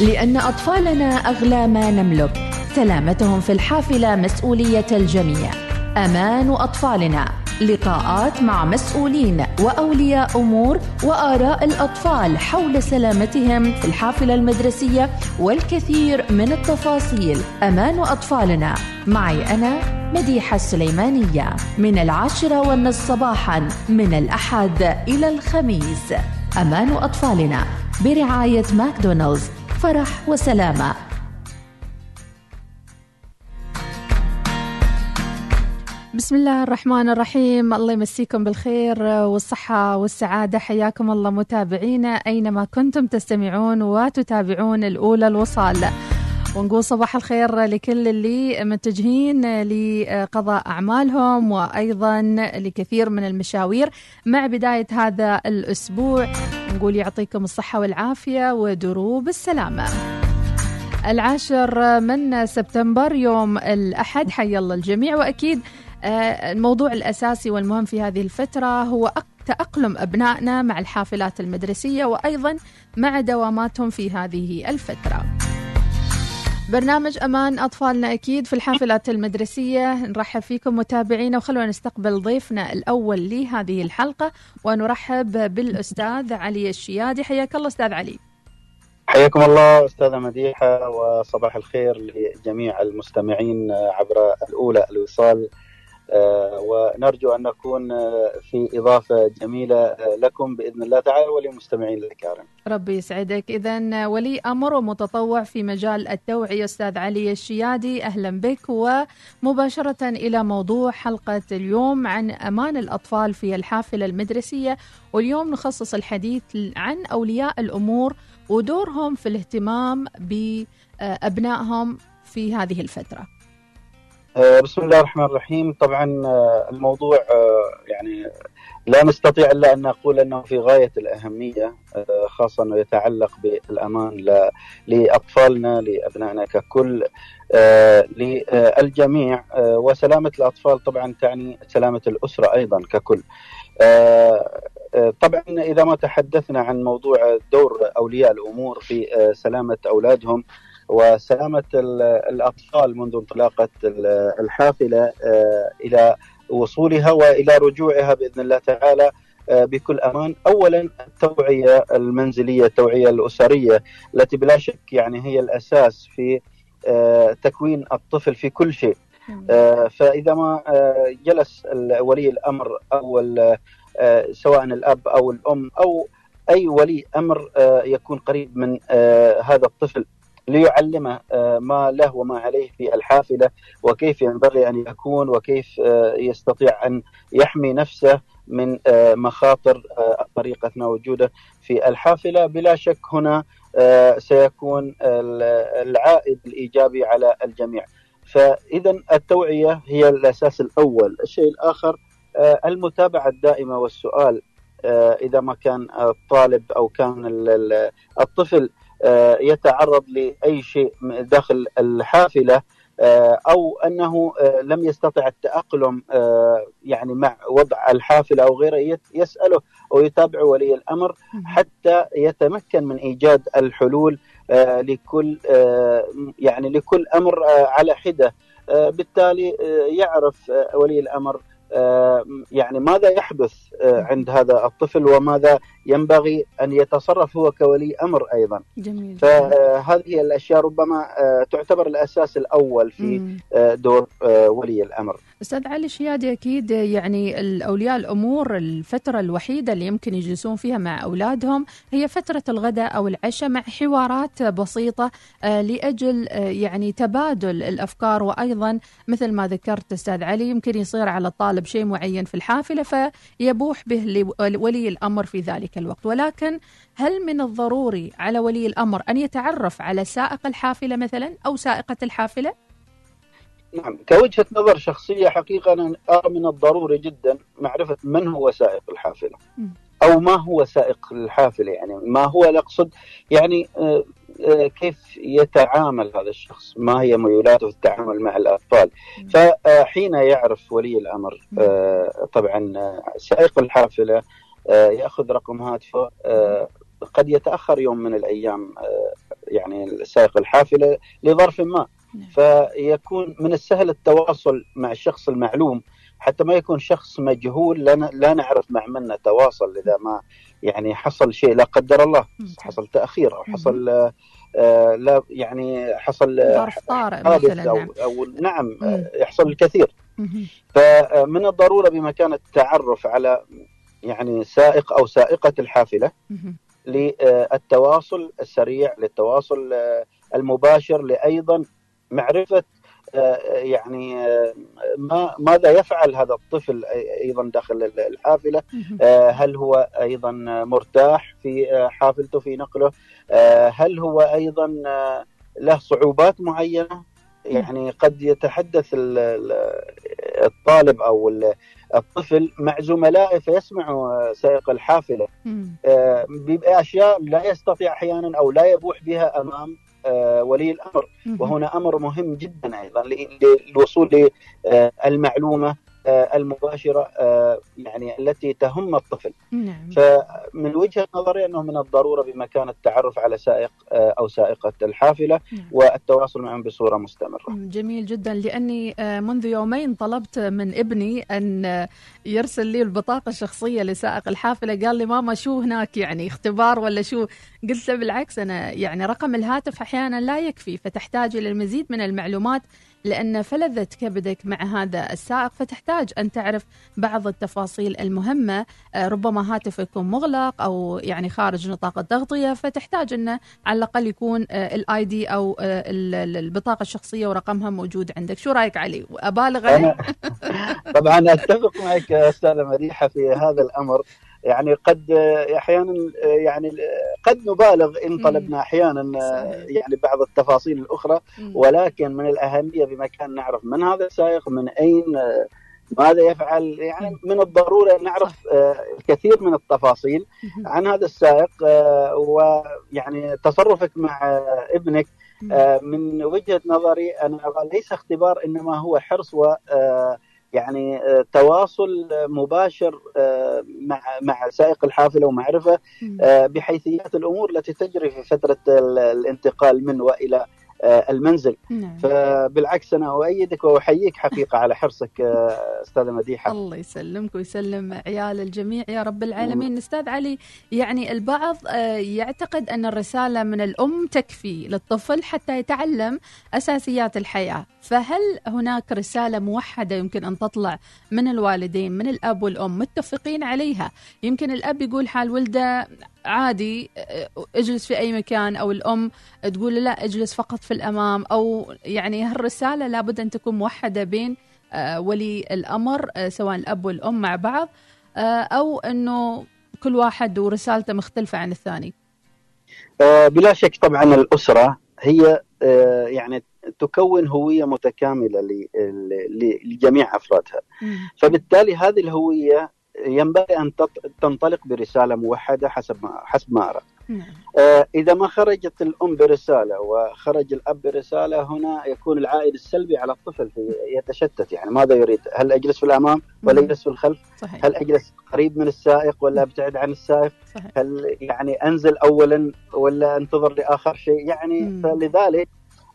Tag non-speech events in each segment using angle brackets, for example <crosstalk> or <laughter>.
لأن أطفالنا أغلى ما نملك. سلامتهم في الحافلة مسؤولية الجميع. أمان أطفالنا. لقاءات مع مسؤولين وأولياء أمور وآراء الأطفال حول سلامتهم في الحافلة المدرسية والكثير من التفاصيل. أمان أطفالنا. معي أنا مديحة السليمانية. من العاشرة والنصف صباحا من الأحد إلى الخميس. أمان أطفالنا. برعاية ماكدونالدز. فرح وسلامة. بسم الله الرحمن الرحيم. الله يمسيكم بالخير والصحة والسعادة. حياكم الله متابعينا أينما كنتم تستمعون وتتابعون الأولى الوصال. ونقول صباح الخير لكل اللي متجهين لقضاء أعمالهم وأيضا لكثير من المشاوير مع بداية هذا الأسبوع. نقول يعطيكم الصحة والعافية ودروب السلامة. العاشر من سبتمبر يوم الأحد حي الله الجميع. وأكيد آه، الموضوع الأساسي والمهم في هذه الفترة هو تأقلم أبنائنا مع الحافلات المدرسية وأيضا مع دواماتهم في هذه الفترة. برنامج أمان أطفالنا أكيد في الحافلات المدرسية. نرحب فيكم متابعينا وخلونا نستقبل ضيفنا الأول لهذه الحلقة ونرحب بالأستاذ علي الشيادي. حياك الله أستاذ علي. حياكم الله أستاذة مديحة وصباح الخير لجميع المستمعين عبر الأولى الوصال. ونرجو أن نكون آه، في إضافة جميلة آه، لكم بإذن الله تعالى وللمستمعين الكرام. ربي يسعدك. إذا ولي أمر ومتطوع في مجال التوعية أستاذ علي الشيادي. أهلا بك ومباشرة إلى موضوع حلقة اليوم عن أمان الأطفال في الحافلة المدرسية. واليوم نخصص الحديث عن أولياء الأمور ودورهم في الاهتمام بأبنائهم في هذه الفترة. آه، بسم الله الرحمن الرحيم طبعا آه، الموضوع آه، يعني لا نستطيع إلا أن نقول إنه في غاية الأهمية خاصة إنه يتعلق بالأمان لأطفالنا لأبنائنا ككل للجميع وسلامة الأطفال طبعا تعني سلامة الأسرة أيضا ككل. طبعا إذا ما تحدثنا عن موضوع دور أولياء الأمور في سلامة أولادهم وسلامة الأطفال منذ انطلاقة الحافلة آه، إلى وصولها وإلى رجوعها بإذن الله تعالى آه، بكل أمان. اولا التوعية المنزلية التوعية الأسرية التي بلا شك يعني هي الأساس في آه، تكوين الطفل في كل شيء. فإذا ما جلس ولي الأمر أو سواء الأب أو الأم أو أي ولي أمر يكون قريب من هذا الطفل. ليعلمه آه، ما له وما عليه في الحافلة وكيف ينبغي أن يكون وكيف آه، يستطيع أن يحمي نفسه من آه، مخاطر اثناء وجوده في الحافلة بلا شك هنا سيكون العائد الإيجابي على الجميع. فإذا التوعية هي الأساس الأول، الشيء الآخر المتابعة الدائمة والسؤال إذا ما كان الطالب أو كان الطفل يتعرض لأي شيء داخل الحافلة آه، أو أنه آه، لم يستطع التأقلم يعني مع وضع الحافلة أو غيره يسأله أو يتابع ولي الأمر حتى يتمكن من إيجاد الحلول لكل يعني لكل أمر على حدة. بالتالي يعرف ولي الأمر يعني ماذا يحدث عند هذا الطفل وماذا ينبغي أن يتصرف هو كولي أمر أيضا. جميل. فهذه الأشياء ربما آه، تعتبر الأساس الأول في آه، دور آه، ولي الأمر. أستاذ علي الشيادي أكيد يعني الأولياء الأمور الفترة الوحيدة اللي يمكن يجلسون فيها مع أولادهم هي فترة الغداء أو العشاء مع حوارات بسيطة لأجل يعني تبادل الأفكار وأيضا مثل ما ذكرت أستاذ علي يمكن يصير على الطالب شيء معين في الحافلة فيبوح به ولي الأمر في ذلك الوقت. ولكن هل من الضروري على ولي الأمر أن يتعرف على سائق الحافلة مثلا أو سائقة الحافلة؟ نعم كوجهة نظر شخصية حقيقة أنا أرى من الضروري جدا معرفة من هو سائق الحافلة أو ما هو سائق الحافلة. يعني ما هو الأقصد يعني آه، آه، كيف يتعامل هذا الشخص؟ ما هي ميولاته في التعامل مع الأطفال؟ فحين يعرف ولي الأمر آه، طبعا سائق الحافلة يأخذ رقم هاتفه. آه، قد يتأخر يوم من الأيام آه، يعني سائق الحافله لظرف ما. نعم. فيكون من السهل التواصل مع الشخص المعلوم حتى ما يكون شخص مجهول لا, لا نعرف مع من نتواصل إذا ما يعني حصل شيء لا قدر الله. حصل تأخير أو حصل آه لا يعني حصل ظرف طارئ مثلا أو, نعم. أو نعم آه يحصل الكثير. فمن الضرورة بمكان التعرف على يعني سائق أو سائقة الحافلة للتواصل السريع للتواصل المباشر لايضا معرفة يعني ما ماذا يفعل هذا الطفل أيضا داخل الحافلة. هل هو أيضا مرتاح في حافلته في نقله؟ هل هو أيضا له صعوبات معينة؟ يعني قد يتحدث الطالب أو الطفل مع زملائه فيسمع سائق الحافلة. باشياء لا يستطيع أحيانا أو لا يبوح بها أمام ولي الأمر. وهنا أمر مهم جدا أيضا للوصول للمعلومه المباشرة يعني التي تهم الطفل نعم. فمن وجهة نظري أنه من الضرورة بمكان التعرف على سائق أو سائقة الحافلة نعم. والتواصل معهم بصورة مستمرة. جميل جدا لأني منذ يومين طلبت من ابني أن يرسل لي البطاقة الشخصية لسائق الحافلة قال لي ماما شو هناك يعني اختبار ولا شو؟ قلت له بالعكس أنا يعني رقم الهاتف أحيانا لا يكفي فتحتاج إلى المزيد من المعلومات لأن فلذة كبدك مع هذا السائق فتحتاج أن تعرف بعض التفاصيل المهمة. ربما هاتف يكون مغلق أو يعني خارج نطاق التغطية فتحتاج أنه على الأقل يكون الاي دي أو البطاقة الشخصية ورقمها موجود عندك. شو رأيك علي؟ أبالغ. أنا <laughs> طبعا أتفق معك أستاذة مديحة في هذا الأمر. يعني قد أحيانا يعني قد نبالغ إن طلبنا أحيانا يعني بعض التفاصيل الأخرى ولكن من الأهمية بمكان نعرف من هذا السائق من أين ماذا يفعل يعني من الضرورة إن نعرف الكثير من التفاصيل عن هذا السائق ويعني تصرفك مع ابنك من وجهة نظري أنا ليس اختبار إنما هو حرص و يعني تواصل مباشر مع مع سائق الحافلة ومعرفه بحيثيات الأمور التي تجري في فترة الانتقال من وإلى المنزل. نعم. فبالعكس أنا أؤيدك وأحييك حقيقة على حرصك أستاذة مديحة. الله يسلمك ويسلم عيال الجميع. يا رب العالمين. أستاذ علي يعني البعض يعتقد أن الرسالة من الأم تكفي للطفل حتى يتعلم أساسيات الحياة. فهل هناك رسالة موحدة يمكن أن تطلع من الوالدين من الأب والأم متفقين عليها؟ يمكن الأب يقول حال ولده عادي اجلس في أي مكان أو الأم تقول لا اجلس فقط في الأمام أو يعني هالرسالة لابد أن تكون موحدة بين ولي الأمر سواء الأب والأم مع بعض أو إنه كل واحد ورسالته مختلفة عن الثاني. بلا شك طبعا الأسرة هي يعني تكون هوية متكاملة لجميع أفرادها. فبالتالي هذه الهوية ينبغي أن تنطلق برسالة موحدة حسب ما حسب ما أرى. آه إذا ما خرجت الأم برسالة وخرج الأب برسالة هنا يكون العائد السلبي على الطفل يتشتت يعني ماذا يريد؟ هل أجلس في الأمام ولا أجلس في الخلف؟ صحيح. هل أجلس قريب من السائق ولا أبتعد عن السائق؟ صحيح. هل يعني أنزل اولا ولا أنتظر لآخر شيء؟ يعني مم. فلذلك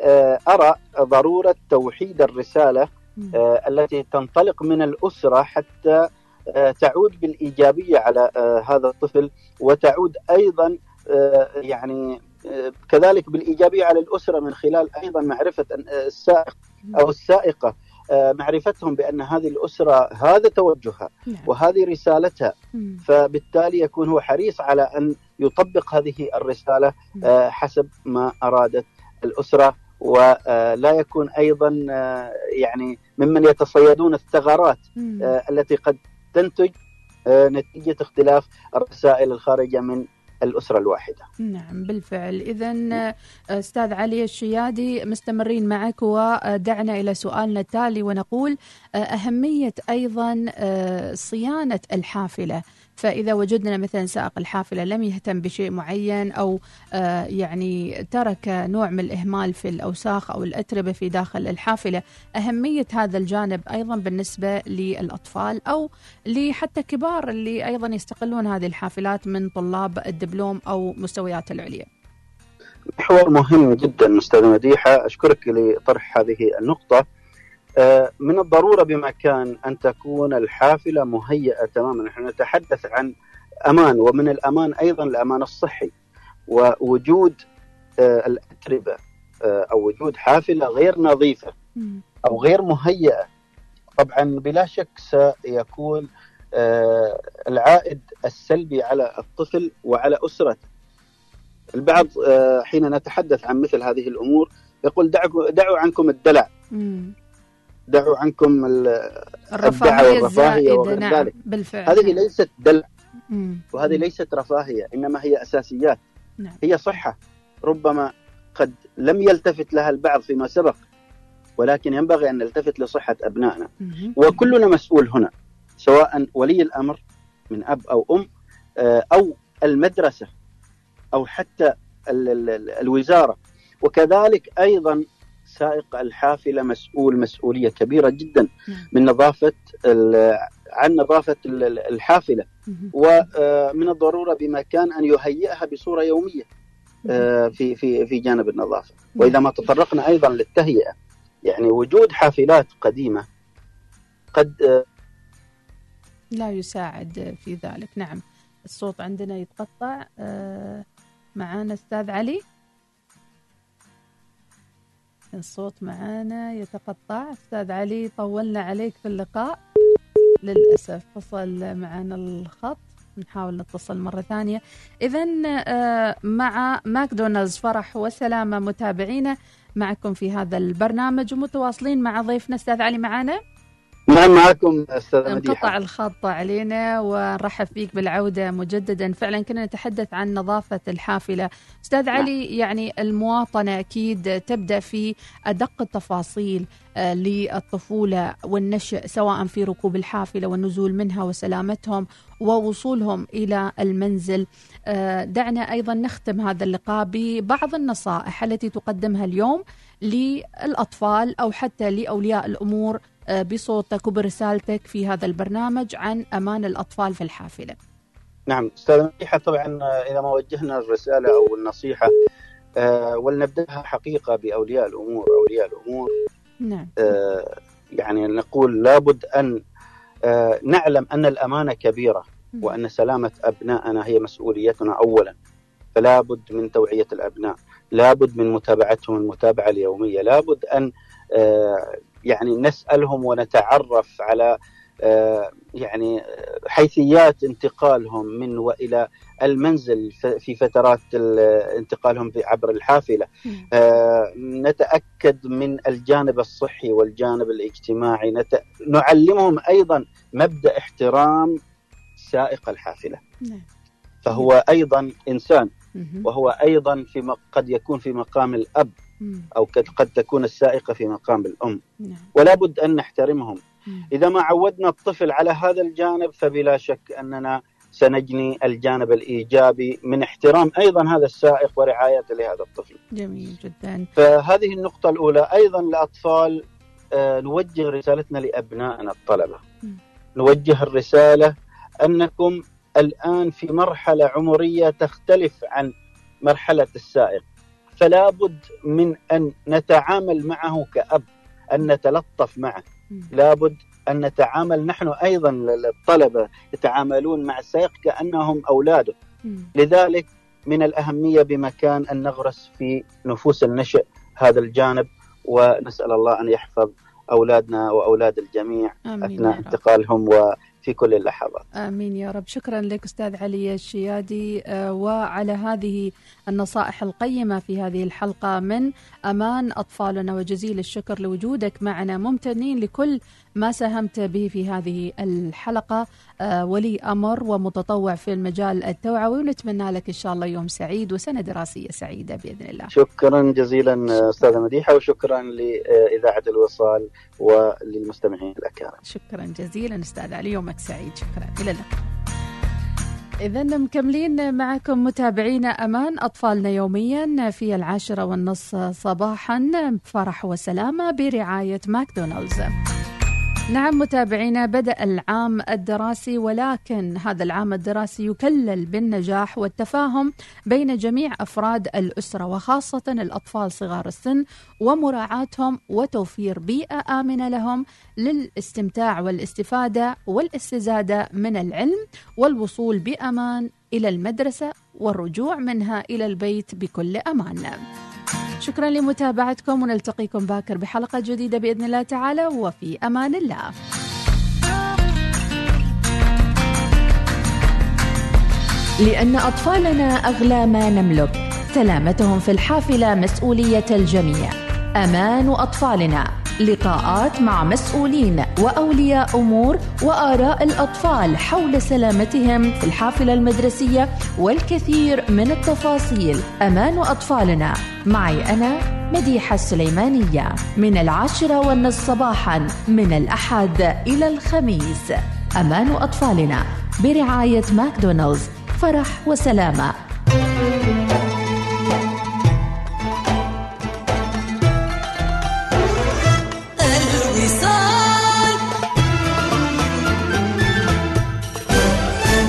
آه أرى ضرورة توحيد الرسالة آه التي تنطلق من الأسرة حتى تعود بالإيجابية على هذا الطفل وتعود أيضا يعني كذلك بالإيجابية على الأسرة من خلال أيضا معرفة السائق أو السائقة معرفتهم بأن هذه الأسرة هذا توجهها وهذه رسالتها. فبالتالي يكون هو حريص على أن يطبق هذه الرسالة حسب ما أرادت الأسرة. ولا يكون أيضا يعني ممن يتصيدون الثغرات التي قد تنتج نتيجة اختلاف الرسائل الخارجة من الأسرة الواحدة. نعم بالفعل. إذا أستاذ علي الشيادي مستمرين معك ودعنا إلى سؤالنا التالي ونقول أهمية أيضا صيانة الحافلة. فإذا وجدنا مثلا سائق الحافلة لم يهتم بشيء معين أو يعني ترك نوع من الإهمال في الأوساخ أو الأتربة في داخل الحافلة أهمية هذا الجانب أيضا بالنسبة للأطفال أو لحتى كبار اللي أيضا يستقلون هذه الحافلات من طلاب الدبلوم أو مستويات العليا. محور مهم جدا أستاذة مديحة أشكرك لطرح هذه النقطة. آه، من الضرورة بمكان أن تكون الحافلة مهيئة تماما. نحن نتحدث عن أمان ومن الأمان أيضا الأمان الصحي ووجود آه، الأتربة آه، أو وجود حافلة غير نظيفة أو غير مهيئة. طبعا بلا شك سيكون العائد السلبي على الطفل وعلى أسرته. البعض حين نتحدث عن مثل هذه الأمور يقول دعوا عنكم الدلع. دعوا عنكم الرفاهية الرفاهية وغير نعم ذلك. بالفعل هذه ليست دلع وهذه ليست رفاهية إنما هي أساسيات. نعم. هي صحة. ربما قد لم يلتفت لها البعض فيما سبق ولكن ينبغي أن نلتفت لصحة أبنائنا. وكلنا مسؤول هنا سواء ولي الأمر من أب أو أم آه، أو المدرسة أو حتى الوزارة. وكذلك أيضا سائق الحافلة مسؤول مسؤولية كبيرة جدا من نظافة عن نظافة الحافلة. ومن الضرورة بمكان أن يهيئها بصورة يومية آه، في في في جانب النظافة. وإذا ما تطرقنا أيضا للتهيئة يعني وجود حافلات قديمة قد آه، لا يساعد في ذلك. نعم الصوت عندنا يتقطع. آه، معانا أستاذ علي. الصوت معانا يتقطع. أستاذ علي طولنا عليك في اللقاء. للأسف فصل معنا الخط. نحاول نتصل مرة ثانية. إذا آه، مع ماكدونالدز فرح وسلامة متابعينا معكم في هذا البرنامج ومتواصلين مع ضيفنا. أستاذ علي معنا نعم معكم أستاذ مديحة. انقطع الخط علينا ونرحب فيك بالعودة مجددا. فعلا كنا نتحدث عن نظافة الحافلة. أستاذ نعم. علي يعني المواطنة أكيد تبدأ في أدق التفاصيل آه، للطفولة والنشء سواء في ركوب الحافلة والنزول منها وسلامتهم ووصولهم إلى المنزل. آه، دعنا أيضا نختم هذا اللقاء ببعض النصائح التي تقدمها اليوم للأطفال أو حتى لأولياء الأمور آه، بصوتك وبرسالتك في هذا البرنامج عن أمان الأطفال في الحافلة. نعم أستاذ مديحة طبعا آه، إذا ما وجهنا الرسالة أو النصيحة أه ولنبدأها حقيقة بأولياء الأمور. أولياء الأمور نعم. أه يعني نقول لابد أن أه نعلم أن الأمانة كبيرة وأن سلامة أبنائنا هي مسؤوليتنا اولا. فلا بد من توعية الأبناء لابد من متابعتهم المتابعة اليومية لابد أن آه، يعني نسألهم ونتعرف على آه، يعني حيثيات انتقالهم من وإلى المنزل في فترات انتقالهم عبر الحافلة. آه، نتأكد من الجانب الصحي والجانب الاجتماعي. نت... نعلمهم أيضا مبدأ احترام سائق الحافلة. نعم. فهو أيضا إنسان وهو أيضا في قد يكون في مقام الأب. أو قد تكون السائقة في مقام الأم. نعم. ولا بد أن نحترمهم. إذا ما عودنا الطفل على هذا الجانب فبلا شك أننا سنجني الجانب الإيجابي من احترام أيضا هذا السائق ورعايته لهذا الطفل. جميل جدا. فهذه النقطة الأولى. أيضا الأطفال آه، نوجه رسالتنا لأبنائنا الطلبة. نوجه الرسالة أنكم الآن في مرحلة عمرية تختلف عن مرحلة السائق. فلا بد من أن نتعامل معه كأب أن نتلطف معه. لابد أن نتعامل نحن أيضا الطلبة يتعاملون مع السائق كأنهم أولاده. لذلك من الأهمية بمكان أن نغرس في نفوس النشء هذا الجانب ونسأل الله أن يحفظ أولادنا وأولاد الجميع أثناء انتقالهم في كل اللحظات. آمين يا رب. شكرا لك أستاذ علي الشيادي. آه، وعلى هذه النصائح القيمة في هذه الحلقة من أمان أطفالنا وجزيل الشكر لوجودك معنا. ممتنين لكل ما ساهمت به في هذه الحلقة آه، ولي أمر ومتطوع في المجال التوعوي ونتمنى لك إن شاء الله يوم سعيد وسنة دراسية سعيدة بإذن الله. شكرا جزيلا أستاذة مديحة وشكرا لإذاعة الوصال وللمستمعين الأكارم. شكرا جزيلا أستاذ علي يومك سعيد. شكرا. إلى اللقاء. إذا مكملين معكم متابعينا أمان أطفالنا يوميا في العاشرة والنص صباحا فرح وسلامة برعاية ماكدونالدز. نعم متابعينا بدأ العام الدراسي ولكن هذا العام الدراسي يكلل بالنجاح والتفاهم بين جميع أفراد الأسرة وخاصة الأطفال صغار السن ومراعاتهم وتوفير بيئة آمنة لهم للاستمتاع والاستفادة والاستزادة من العلم والوصول بأمان إلى المدرسة والرجوع منها إلى البيت بكل أمان. شكرا لمتابعتكم ونلتقيكم باكر بحلقة جديدة بإذن الله تعالى وفي أمان الله. لأن أطفالنا أغلى ما نملك سلامتهم في الحافلة مسؤولية الجميع. أمان أطفالنا. لقاءات مع مسؤولين وأولياء أمور وآراء الأطفال حول سلامتهم في الحافلة المدرسية والكثير من التفاصيل. أمان أطفالنا. معي أنا مديحة السليمانية. من العاشرة والنصف صباحا من الأحد إلى الخميس. أمان أطفالنا. برعاية ماكدونالدز. فرح وسلامة.